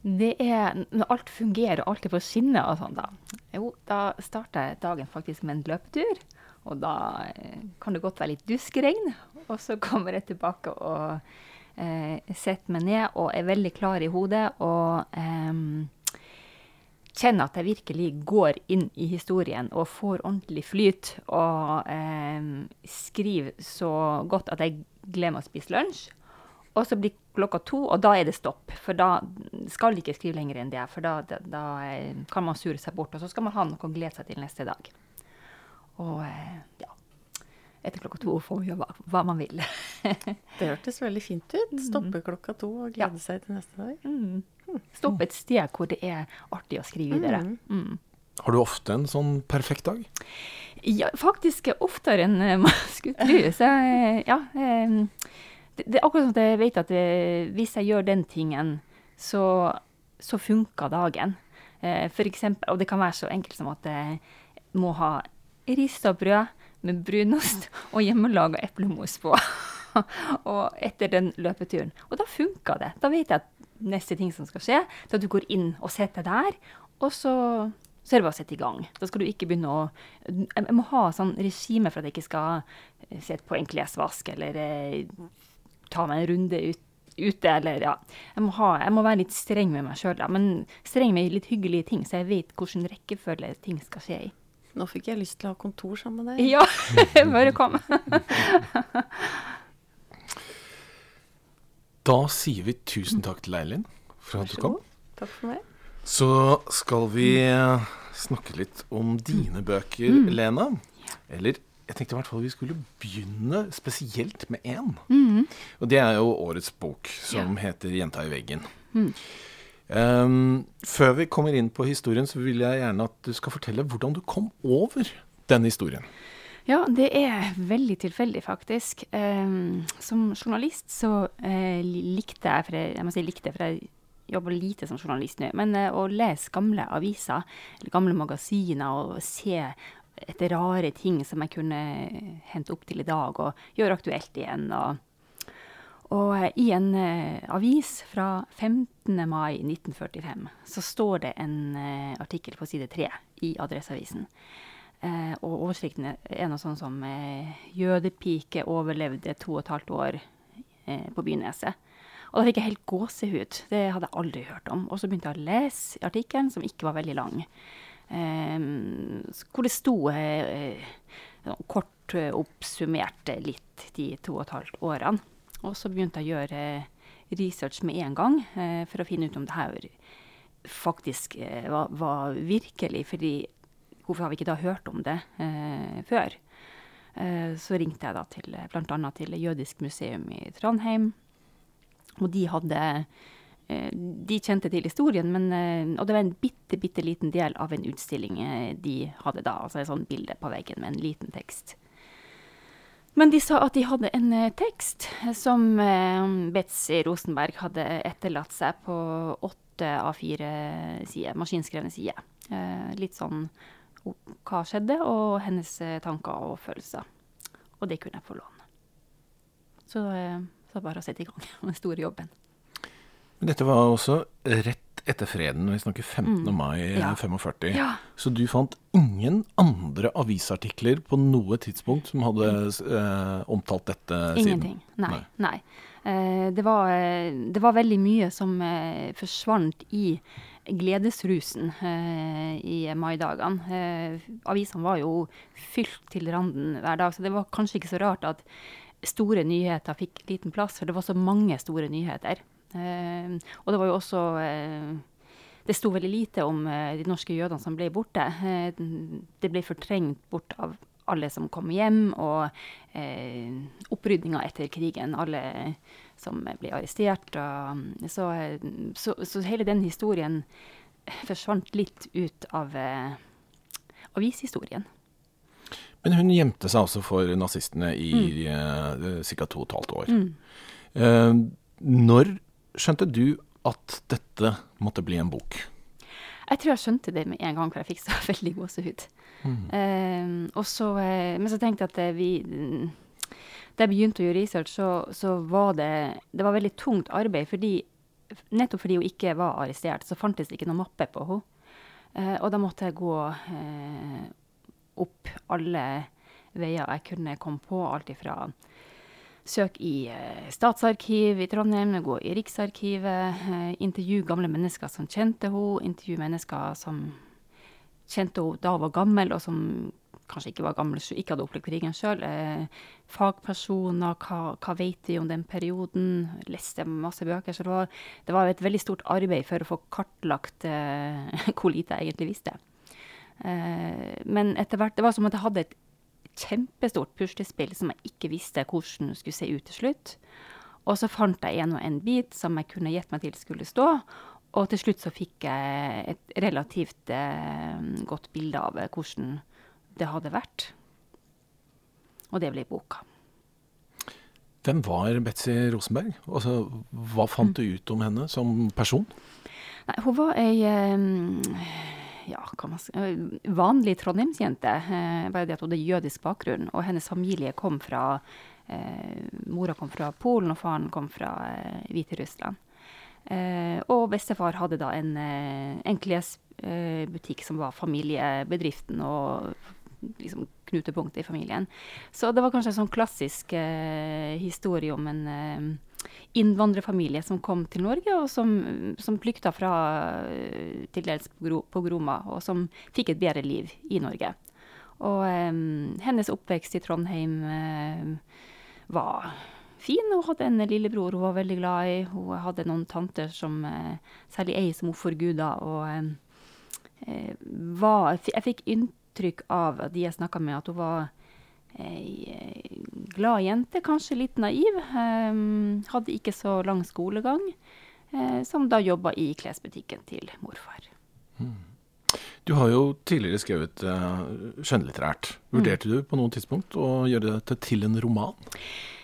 det er når alt fungerer og alt er på skinner og sånn, da. Jo, da starter jeg dagen faktisk med en løpetur. Og da eh, kan det godt være litt duskregn. Og så kommer jeg tilbake og eh, setter meg ned og er veldig klar i hodet og ehm, kjenner at jeg virkelig går inn i historien og får ordentlig flyt. Og eh, skriver så godt at jeg glemmer å spise lunsj. Og så blir klokka to, og da er det stopp. For da skal jeg ikke skrive lenger enn det. For da, da, da eh, kan man sure seg bort, og så skal man ha noe å glede seg til neste dag. Og eh, ja Etter klokka to får man gjøre hva, man vil. Det hørtes veldig fint ut. Stoppe klokka to og glede seg til neste dag. mm. Stopp et sted hvor det er artig å skrive videre. Mm. Har du ofte en sånn perfekt dag? Ja, faktisk oftere enn eh, man skulle tro. Så eh, ja. eh, Det, det er akkurat som at jeg vet at det, hvis jeg gjør den tingen, så, så funker dagen. Eh, For eksempel, og det kan være så enkelt som at jeg må ha rista brød med brunost og hjemmelaga eplemos på. og etter den løpeturen. Og da funka det. Da vet jeg at neste ting som skal skje, at du går inn og setter der, og så så er det bare å sette i gang. Da skal du ikke begynne å Jeg må ha sånn regime for at jeg ikke skal se sette på en klesvask eller eh, ta meg en runde ut, ute, eller ja. Jeg må, ha, jeg må være litt streng med meg sjøl. Men streng med litt hyggelige ting, så jeg vet hvilken rekkefølge ting skal skje i. Nå fikk jeg lyst til å ha kontor sammen med deg. Ja, bare kom. Da sier vi tusen takk til Eilin for at du kom. Takk for meg. Så skal vi eh, snakke litt om dine bøker, Mm. Lena. Eller jeg tenkte i hvert fall vi skulle begynne spesielt med én. Mm. Og det er jo årets bok, som heter 'Jenta i veggen'. Mm. Um, før vi kommer inn på historien, så vil jeg gjerne at du skal fortelle hvordan du kom over den historien. Ja, det er veldig tilfeldig, faktisk. Um, som journalist så uh, likte jeg, for jeg, jeg må si likte, for jeg jobber lite som journalist nå, men uh, å lese gamle aviser, eller gamle magasiner, og se etter rare ting som jeg kunne hente opp til i dag, og gjøre aktuelt igjen. og og eh, i en uh, avis fra 15. mai 1945 så står det en uh, artikkel på side tre i Adresseavisen. Eh, og oversikten er noe sånn som eh, 'Jødepike overlevde to og et halvt år eh, på Byneset'. Og da fikk jeg helt gåsehud. Det hadde jeg aldri hørt om. Og så begynte jeg å lese artikkelen, som ikke var veldig lang. Eh, hvor det sto eh, eh, kort oppsummerte oppsummert litt de to og et halvt årene. Og så begynte jeg å gjøre research med en gang for å finne ut om det her faktisk var, var virkelig. fordi hvorfor har vi ikke da hørt om det eh, før? Eh, så ringte jeg da til bl.a. til Jødisk museum i Trondheim. Og de hadde eh, De kjente til historien, men, eh, og det var en bitte, bitte liten del av en utstilling eh, de hadde da. Altså et sånt bilde på veggen med en liten tekst. Men de sa at de hadde en eh, tekst som Betzy Rosenberg hadde etterlatt seg på åtte av fire sider, maskinskrevne sider. Litt sånn hva skjedde, og hennes eh, tanker og følelser. Og det kunne jeg få låne. Så eh, så bare å sette i gang med den store jobben. Men dette var også rett etter freden, vi snakker 15. Mm. mai 1945. Ja. 45. Ja. Så du fant ingen andre avisartikler på noe tidspunkt som hadde eh, omtalt dette siden? Ingenting. Nei. Nei. nei. Eh, det, var, eh, det var veldig mye som eh, forsvant i gledesrusen i maidagene. Eh, avisene var jo fylt til randen hver dag, så det var kanskje ikke så rart at store nyheter fikk liten plass, for det var så mange store nyheter. Og det var jo også det sto veldig lite om de norske jødene som ble borte. Det ble fortrengt bort av alle som kom hjem, og eh, opprydninga etter krigen. Alle som ble arrestert. Og, så, eh, så, så hele den historien forsvant litt ut av eh, avishistorien. Men hun gjemte seg altså for nazistene i mm. ca. to og et halvt år. Eh, når skjønte du at dette måtte bli en bok? Jeg tror jeg skjønte det med en gang, for jeg fikk så veldig gåsehud. Mm. Eh, så, eh, men så tenkte jeg at vi Da jeg begynte å gjøre research, så, så, var det Det var veldig tungt arbeid. fordi Nettopp fordi hun ikke var arrestert, så fantes det ikke noen mappe på henne. Eh, og da måtte jeg gå eh, opp alle veier jeg kunne komme på. Alt ifra søk i eh, statsarkiv i Trondheim, gå i Riksarkivet, eh, intervjue gamle mennesker som kjente henne, intervjue mennesker som kjente hun da hun var gammel, og som kanskje ikke var gammel, ikke hadde opplevd krigen sjøl. Eh, fagpersoner, hva, hva, vet de om den perioden? Leste masse bøker. Så det var, det var, et veldig stort arbeid for å få kartlagt eh, hvor lite jeg egentlig visste. Eh, men etter hvert Det var som at jeg hadde et kjempestort puslespill som jeg ikke visste hvordan skulle se ut til slutt. Og så fant jeg en og en bit som jeg kunne gitt meg til skulle stå. Og til slutt så fikk jeg et relativt eh, godt bilde av hvordan det hadde vært. Og det ble boka. Hvem var Betzy Rosenberg? Altså, hva fant du ut om henne som person? Nei, hun var ei ja, vanlig trondheimsjente. Eh, bare det at hun hadde jødisk bakgrunn. Og hennes familie kom fra eh, Mora kom fra Polen, og faren kom fra eh, Hviterussland. Eh, og bestefar hadde da en, eh, en klesbutikk som var familiebedriften. og liksom, knutepunktet i familien. Så det var kanskje en sånn klassisk eh, historie om en eh, innvandrerfamilie som kom til Norge, og som, som flykta fra eh, til dels pogromer, og som fikk et bedre liv i Norge. Og eh, hennes oppvekst i Trondheim eh, var fin. Hun hadde en lillebror hun var veldig glad i. Hun hadde noen tanter, som, eh, særlig ei som hun forguda. Og var, jeg fikk inntrykk av de jeg snakka med, at hun var ei eh, glad jente, kanskje litt naiv. Eh, hadde ikke så lang skolegang. Eh, som da jobba i klesbutikken til morfar. Mm. Du har jo tidligere skrevet eh, skjønnlitterært. Vurderte mm. du på noe tidspunkt å gjøre dette til en roman?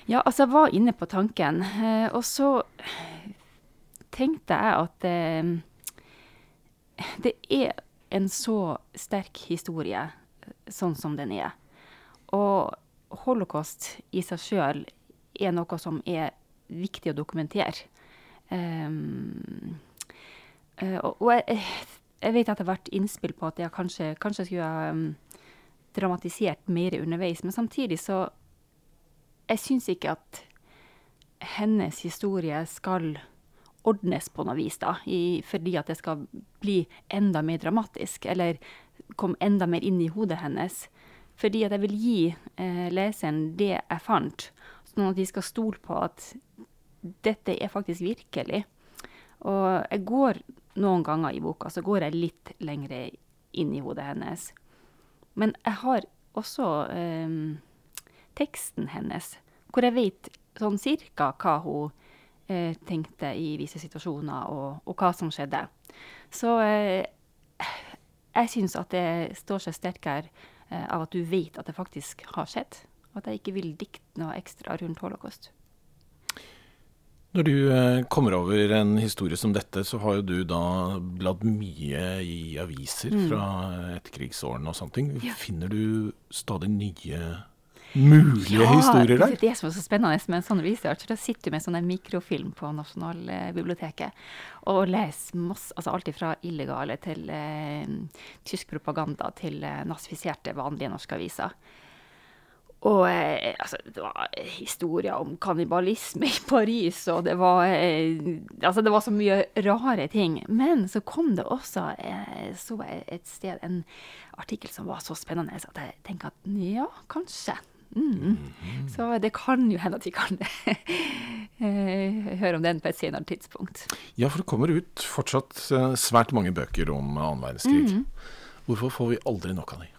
Ja, altså jeg var inne på tanken. Uh, og så tenkte jeg at det er en så sterk historie sånn som den er. Og holocaust i seg sjøl er noe som er viktig å dokumentere. Um, og jeg, jeg, vet at det har vært innspill på at jeg kanskje, kanskje skulle ha um, dramatisert mer underveis, men samtidig så Jeg syns ikke at hennes historie skal ordnes på noe vis, da, i, fordi at det skal bli enda mer dramatisk, eller komme enda mer inn i hodet hennes. Fordi at jeg vil gi eh, leseren det jeg fant, sånn at de skal stole på at dette er faktisk virkelig. Og jeg går noen ganger i boka, så går jeg litt lengre inn i hodet hennes. Men jeg har også eh, teksten hennes, hvor jeg vet sånn cirka hva hun eh, tenkte i visse situasjoner, og, og, hva som skjedde. Så eh, jeg syns at det står seg sterkere eh, av at du vet at det faktisk har skjedd. Og at jeg ikke vil dikte noe ekstra rundt holocaust. Når du eh, kommer over en historie som dette, så har jo du da bladd mye i aviser mm. fra etterkrigsårene og sånne ting. Ja. Finner du stadig nye mulige ja, historier der. Det er det som er så spennende med en sånn research. Da sitter du med sånn mikrofilm på Nasjonalbiblioteket og leser masse, altså alt fra illegale til eh, tysk propaganda til eh, nazifiserte, vanlige norske aviser. Og eh, altså, det var historier om kannibalisme i Paris, og det var eh, Altså, det var så mye rare ting. Men så kom det også eh, så et sted en artikkel som var så spennende at jeg tenker at ja, kanskje. Mm. Så det kan jo hende at vi kan eh, høre om den på et senere tidspunkt. Ja, for det kommer ut fortsatt eh, svært mange bøker om annen verdenskrig. Mm. Hvorfor får vi aldri nok av dem?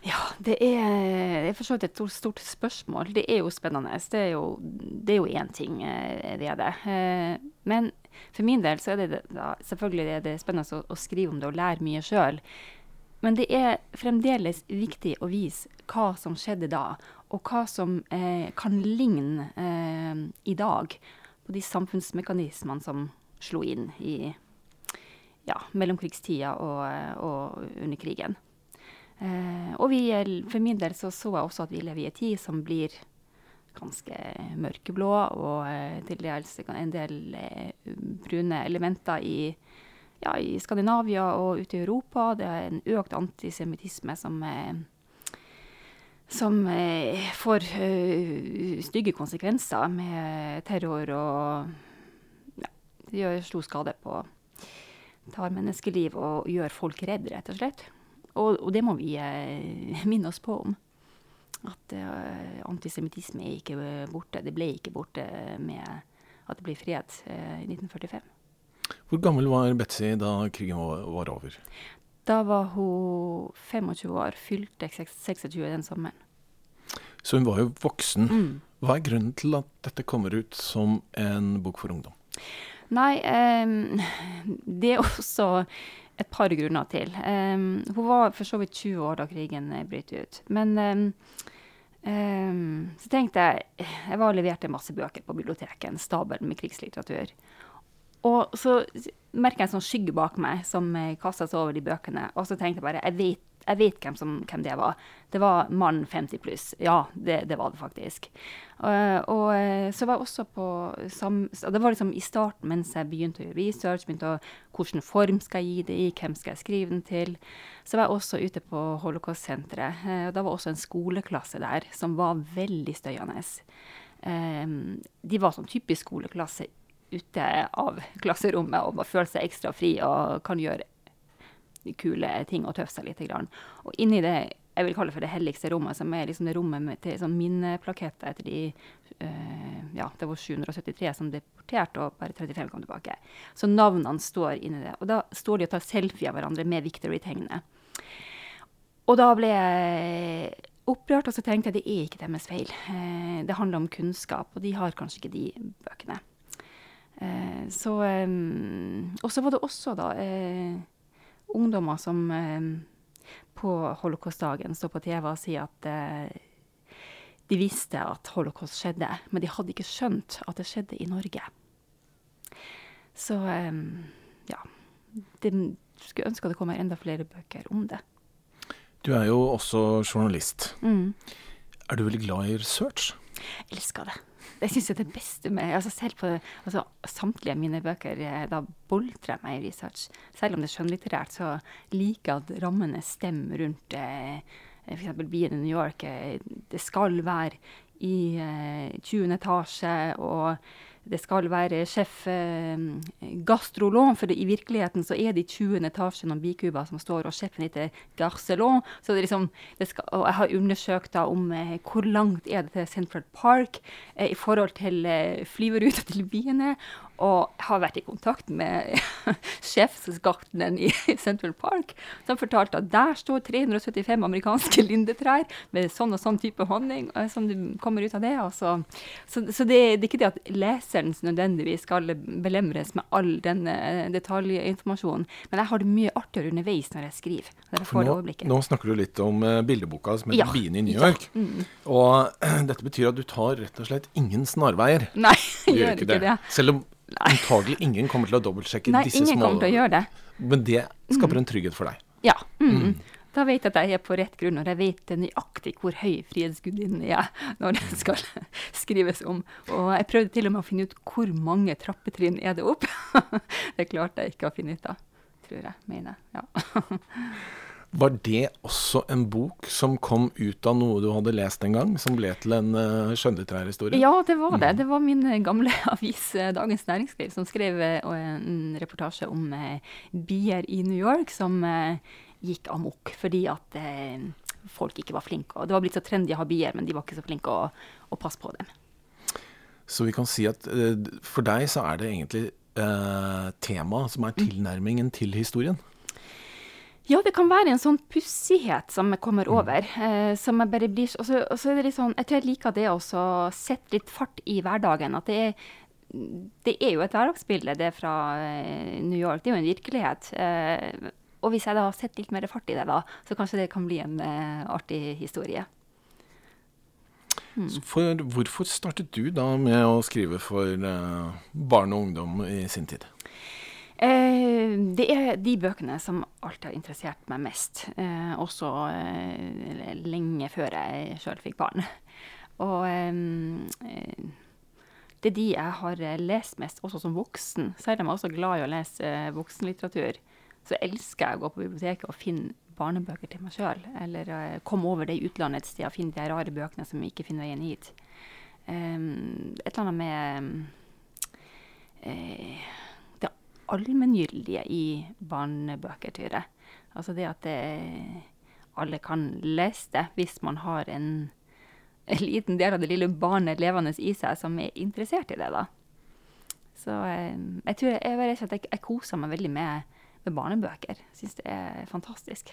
Ja, det er, for så vidt et stort, spørsmål. Det er jo spennende. Det er jo, det er jo én ting, eh, det er det. Men for min del så er det da, selvfølgelig det er det spennende å, å skrive om det og lære mye sjøl. Men det er fremdeles viktig å vise hva som skjedde da, og hva som eh, kan ligne eh, i dag på de samfunnsmekanismene som slo inn i ja, mellomkrigstida og, og, under krigen. Eh, og vi, for min del så, så jeg også at vi lever i en tid som blir ganske mørkeblå, og eh, til dels en del eh, brune elementer i ja, i Skandinavia og ute i Europa. Det er en økt antisemittisme som, eh, som eh, får uh, stygge konsekvenser med terror og ja, gjør stor skade på Tar menneskeliv og gjør folk redd, rett og slett. Og, og det må vi uh, minne oss på om. At uh, antisemittisme er ikke borte. Det ble ikke borte med at det ble fred i 1945. Hvor gammel var Betzy da krigen var, var over? Da var hun 25 år, fylte 26 den sommeren. Så hun var jo voksen. Mm. Hva er grunnen til at dette kommer ut som en bok for ungdom? Nei, um, det er også et par grunner til. Um, hun var for så vidt 20 år da krigen brøt ut. Men um, så tenkte jeg Jeg var leverte masse bøker på biblioteket, en stabel med krigslitteratur. Og så merker jeg en sånn skygge bak meg som kasta seg over de bøkene. Og så tenkte jeg bare jeg vet, jeg vet hvem, som, hvem, det var. Det var mann 50 pluss. Ja, det, det, var det faktisk. Og, og eh, så var jeg også på sam, Det var liksom i starten mens jeg begynte å gjøre research, begynte å Hvilken form skal jeg gi det i? Hvem skal jeg skrive den til? Så var jeg også ute på Holocaust-senteret. Og da var også en skoleklasse der som var veldig støyende. De var sånn typisk skoleklasse ute av klasserommet og føler seg ekstra fri og kan gjøre kule ting og tøffe seg litt. Og inni det jeg vil kalle for det helligste rommet, som er liksom det rommet med, til sånn minneplaketter etter de uh, Ja, det var 773 som deporterte, og bare 35 kom tilbake. Så navnene står inni det. Og da står de og tar selfie av hverandre med Victory-tegnet. Og da ble jeg opprørt, og så tenkte jeg det er ikke deres feil. Uh, det handler om kunnskap, og de har kanskje ikke de bøkene. Eh, så Og så var det også da eh, ungdommer som på holocaustdagen står på TV og sier at eh, de visste at holocaust skjedde, men de hadde ikke skjønt at det skjedde i Norge. Så ja. Det, skulle ønske det kommer enda flere bøker om det. Du er jo også journalist. Mm. Er du veldig glad i research? Jeg elsker det. Det syns jeg er det beste med altså Selv på altså, samtlige mine bøker, eh, da boltrer jeg meg i research. Selv om det er skjønnlitterært, så liker jeg at rammene stemmer rundt eh, f.eks. byen i New York. Eh, det skal være i eh, 20. etasje, og det skal være sjef eh, gastrolon, for det, i virkeligheten så er det i 20. etasje noen bikuber som står, og sjefen heter Garcelon. Så det liksom, det skal, og jeg har undersøkt da om eh, hvor langt er det til Central Park eh, i forhold til eh, flyveruta til byene. Og har vært i kontakt med sjefsgartneren i Central Park, som fortalte at der står 375 amerikanske lindetrær med sånn og sånn type honning eh, som kommer ut av det. Så, så, så det, det, er ikke det at leseren nødvendigvis skal belemres med all denne eh, detaljinformasjonen, men jeg har det mye artigere underveis når jeg skriver. Nå, nå snakker du litt om uh, bildeboka som heter ja. 'Biene i New York'. Ja. Mm. Og dette betyr at du tar rett og slett ingen snarveier. Nei, jeg gjør ikke det. det. Selv om Antagelig ingen kommer til å dobbeltsjekke Nei, disse små Nei, ingen kommer til å gjøre det. Men det skaper mm. en trygghet for deg? Ja. Mm. Da vet jeg at jeg er på rett grunn, og jeg vet nøyaktig hvor høy Frihetsgudinnen er når det skal skrives om. Og jeg prøvde til og med å finne ut hvor mange trappetrinn er det opp. det klarte jeg ikke å finne ut av, tror jeg. Mener Ja. Var det også en bok som kom ut av noe du hadde lest en gang, som ble til en uh, skjønnlitterær historie? Ja, det var det. Mm. Det var min eh, gamle avis eh, Dagens Næringsliv som skrev en reportasje om bier i New York som gikk amok fordi at folk ikke var flinke. Og det var blitt så trendy å ha bier, men de var ikke så flinke å, å passe på dem. Så vi kan si at for deg så er det egentlig tema som er mm. tilnærmingen til historien? Ja, det kan være en sånn pussighet som kommer mm. over. Eh, som jeg bare blir Og så er det litt sånn Jeg tror jeg liker det å sette litt fart i hverdagen. At det er, det er jo et hverdagsbilde, det fra eh, New York. Det er jo en virkelighet. Eh, og hvis jeg da har sett litt mer fart i det, da, så kanskje det kan bli en uh, artig historie. Mm. For hvorfor startet du da med å skrive for uh, barn og ungdom i sin tid? Eh, det er de bøkene som alltid har interessert meg mest. Eh, også eh, lenge før jeg sjøl fikk barn. Og eh, det er de jeg har lest mest, også som voksen. Jeg er også glad i å lese voksenlitteratur, så elsker jeg å gå på biblioteket og finne barnebøker til meg sjøl. Eller uh, komme over det i utlandet et sted og finne de rare bøkene som ikke finner veien hit. Um, et eller annet med uh, det allmenngyldige i barnebøker, tror jeg. Altså det at det, alle kan lese det hvis man har en, en, liten del av det lille barnet levende i seg som er interessert i det. da. Så um, jeg tror jeg, jeg, jeg, jeg koser meg veldig med med barnebøker. Syns det er fantastisk.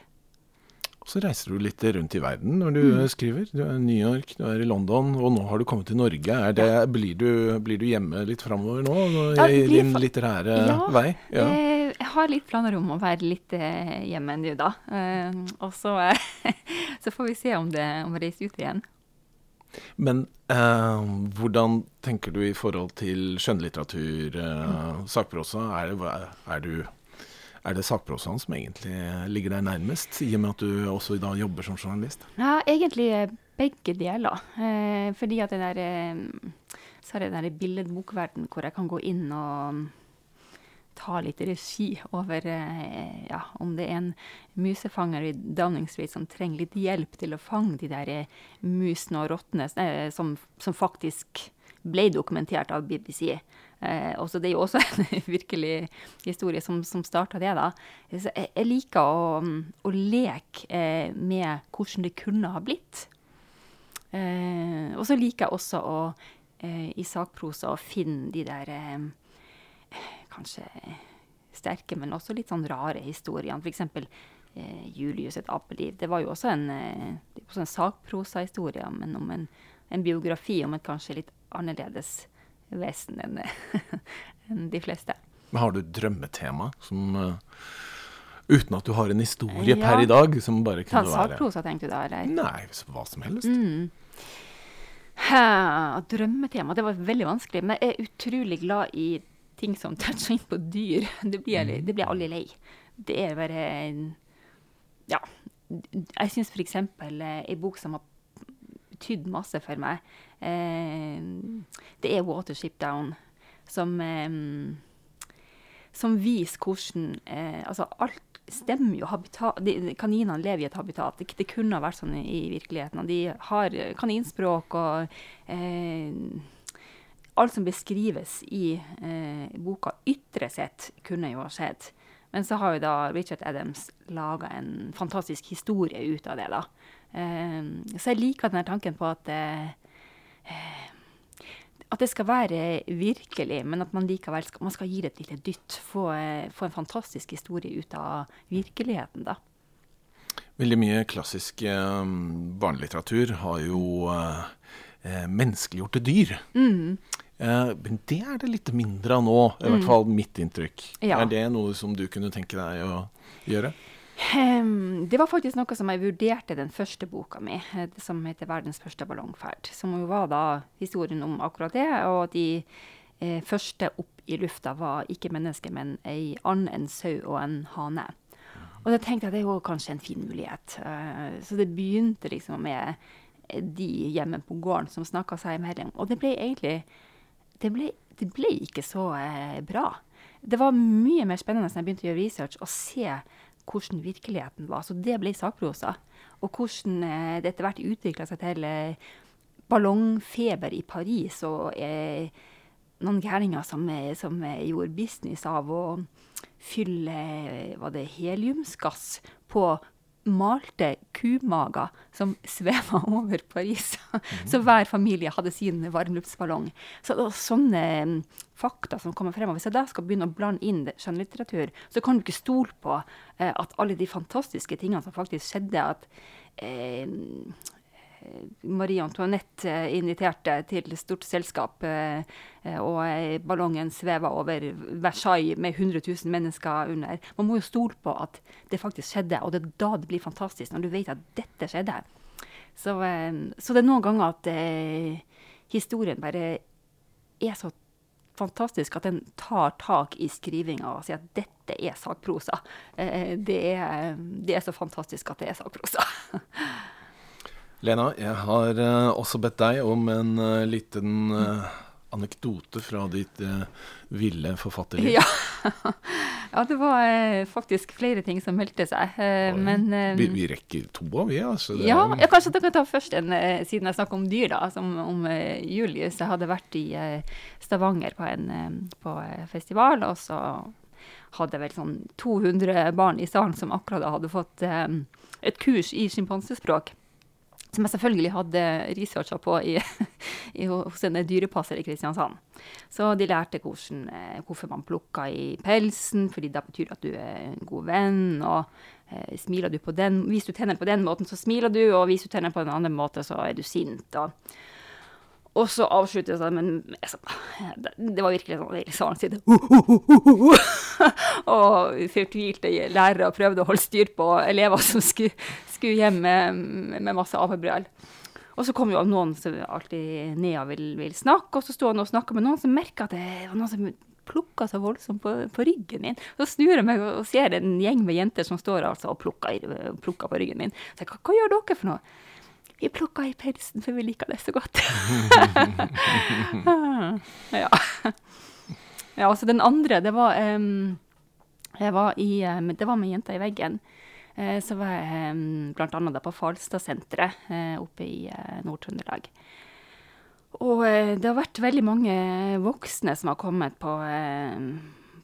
Og så reiser du litt rundt i verden når du mm. skriver. Du er i New York, du er i London, og nå har du kommet til Norge. Det, blir, du, blir, du, hjemme litt framover nå, ja, i din litterære ja, vei? Ja, eh, jeg har litt planer om å være litt eh, hjemme nå, da. Eh, og så, så, får vi se om det om reiser ut igjen. Men eh, hvordan tenker du i forhold til skjønnlitteratur, eh, mm. sakprosa? Er, er, du er det sakprosaen som egentlig ligger deg nærmest, i og med at du også i dag jobber som journalist? Ja, egentlig begge deler. Eh, fordi at det der eh, Så er det den billedbokverden hvor jeg kan gå inn og ta litt regi over eh, ja, om det er en musefanger i Downing Street som trenger litt hjelp til å fange de der eh, musene og rottene eh, som, som faktisk ble dokumentert av BBC. Eh, det er jo også en virkelig historie som, som starta det. da. Jeg, jeg liker å, å leke eh, med hvordan det kunne ha blitt. Eh, og så liker jeg også å eh, i sakprosa å finne de der eh, kanskje sterke, men også litt sånn rare historiene. F.eks. Eh, Julius et apeliv. Det var jo også en, eh, også en sakprosahistorie, men om en, en, biografi om et kanskje litt annerledes vesen enn en de fleste. Men har du et drømmetema som uh, Uten at du har en historie ja. per i dag som bare kunne Ta Sakprosa, tenkte du da? Eller? Nei, hva som helst. Mm. Ha, drømmetema, det var veldig vanskelig. Men jeg er utrolig glad i ting som toucher inn på dyr. Det blir, mm. det blir aldri lei. Det er bare Ja. Jeg syns f.eks. Eh, ei bok som har betydd masse for meg, Eh, det er Watership Down som, eh, som viser hvordan eh, Altså, alt stemmer jo. Kaninene lever i et habitat. Det, det, kunne ha vært sånn i, i virkeligheten. De har kaninspråk og eh, Alt som beskrives i eh, boka ytre sett, kunne jo ha skjedd. Men så har jo da Richard Adams laga en fantastisk historie ut av det. da. Eh, så jeg liker denne tanken på at eh, at det skal være virkelig, men at man likevel skal, man skal gi det et lite dytt. Få, få, en fantastisk historie ut av virkeligheten, da. Veldig mye klassisk eh, barnelitteratur har jo eh, eh, menneskeliggjorte dyr. Mm. Eh, men det er det litt mindre av nå, i mm. hvert fall mitt inntrykk. Ja. Er det noe som du kunne tenke deg å gjøre? Det var faktisk noe som jeg vurderte den første boka mi, eh, som heter 'Verdens første ballongferd'. Som jo var da historien om akkurat det, og de eh, første opp i lufta var ikke mennesker, men ei and, en sau og en hane. Og da tenkte jeg at det jo kanskje en fin mulighet. Uh, så det begynte liksom med de hjemme på gården som snakka seg imellom. Og det ble egentlig Det ble, det ble ikke så bra. Det var mye mer spennende når jeg begynte å gjøre research, og se hvordan virkeligheten var. Så det ble sakprosa. Og hvordan eh, det etter hvert utvikla seg til eh, ballongfeber i Paris og eh, noen gærninger som, eh, som, gjorde business av å fylle var det heliumsgass på malte kumager som sveva over Paris. Mm. Så hver familie hadde sin varmluftsballong. Så det var sånne um, fakta som kommer fremover. Hvis jeg da skal begynne å blande inn skjønnlitteratur, så kan du ikke stole på uh, at alle de fantastiske tingene som faktisk skjedde, at uh, Marie Antoinette inviterte til stort selskap, og ballongen sveva over Versailles med 100 000 mennesker under. Man må jo stole på at det faktisk skjedde, og det er da det blir fantastisk, når du vet at dette skjedde. Så, så det er noen ganger at historien bare er så fantastisk at den tar tak i skrivinga og sier at dette er sakprosa. Eh, det er, det er så fantastisk at det er sakprosa. Lena, jeg har eh, også bedt deg om en uh, liten uh, anekdote fra ditt ville forfatterliv. Ja. ja. det var faktisk flere ting som meldte seg. men vi, vi, rekker to av, vi. Altså. Ja, ja, kanskje dere kan ta først en, siden jeg snakker om dyr, da, som om Julius. Jeg hadde vært i Stavanger på en på festival, og så hadde vel sånn 200 barn i salen som akkurat hadde fått et kurs i sjimpansespråk. Som jeg selvfølgelig hadde researcha på i, i, hos en dyrepasser i Kristiansand. Så de lærte hvordan, eh, hvorfor man plukka i pelsen, fordi det betyr at du er en god venn. Og eh, smiler du på den, viser du tennene på den måten, så smiler du, og viser du tennene på den andre måten, så er du sint. og og så avsluttes det med altså, Det var virkelig sånn hele salen side. Og fortvilte lærere prøvde å holde styr på elever som skulle, skulle hjem med, med masse avhørbrev. Og så kom jo noen som alltid og vil, vil snakke, og så sto han og snakka med noen som merka at det var noen som plukka så voldsomt på, på, ryggen min. Så snur jeg meg og ser en gjeng med jenter som står altså og plukker, plukker på ryggen min. Så jeg, hva, hva gjør dere for noe? Vi plukka i pelsen, for vi liker det så godt. ja. ja, altså den andre, det var um, var i, Det var med jenta i veggen. Uh, så var jeg um, bl.a. på Falstadsenteret uh, oppe i uh, Nord-Trøndelag. Og det har vært veldig mange voksne som har kommet på,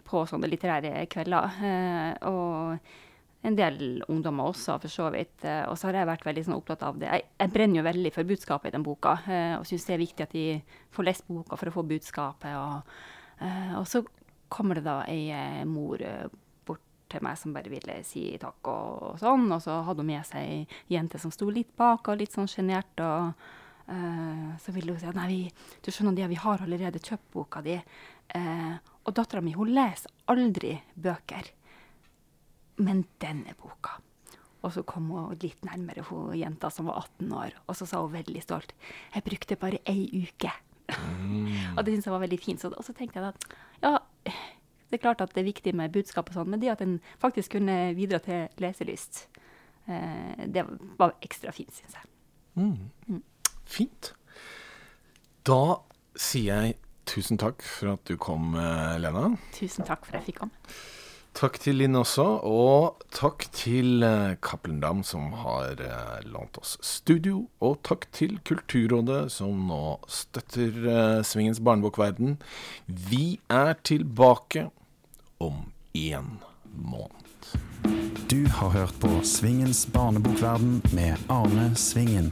på sånne litterære kvelder. og en del ungdommer også, for så vidt. Eh, og så har jeg vært veldig sånn, opptatt av det. Jeg, jeg, brenner jo veldig for budskapet i den boka, eh, og syns det er viktig at de får lest boka for å få budskapet. Og, eh, og så kommer det da ei mor bort til meg som bare ville si takk og, og sånn, og så hadde hun med seg ei jente som sto litt bak og litt sånn sjenert. Uh, så ville hun si at nei, vi, du skjønner det, vi har allerede kjøpt boka di. Uh, og dattera mi hun leser aldri bøker men denne boka. Og så kom hun litt nærmere hun jenta som var 18 år, og så sa hun veldig stolt jeg brukte bare ei uke. Mm. og det syntes jeg var veldig fint. og så tenkte jeg at ja, det er klart at det er viktig med budskap og sånn, men det at en faktisk kunne bidra til leselyst, eh, det var ekstra fint, syns jeg. Mm. Mm. Fint. Da sier jeg tusen takk for at du kom, eh, Lena. Tusen takk for at jeg fikk komme. Takk til Linn også, og takk til uh, Cappelen Dam, som har uh, lånt oss studio. Og takk til Kulturrådet, som nå støtter uh, Svingens barnebokverden. Vi er tilbake om én måned. Du har hørt på Svingens barnebokverden med Arne Svingen.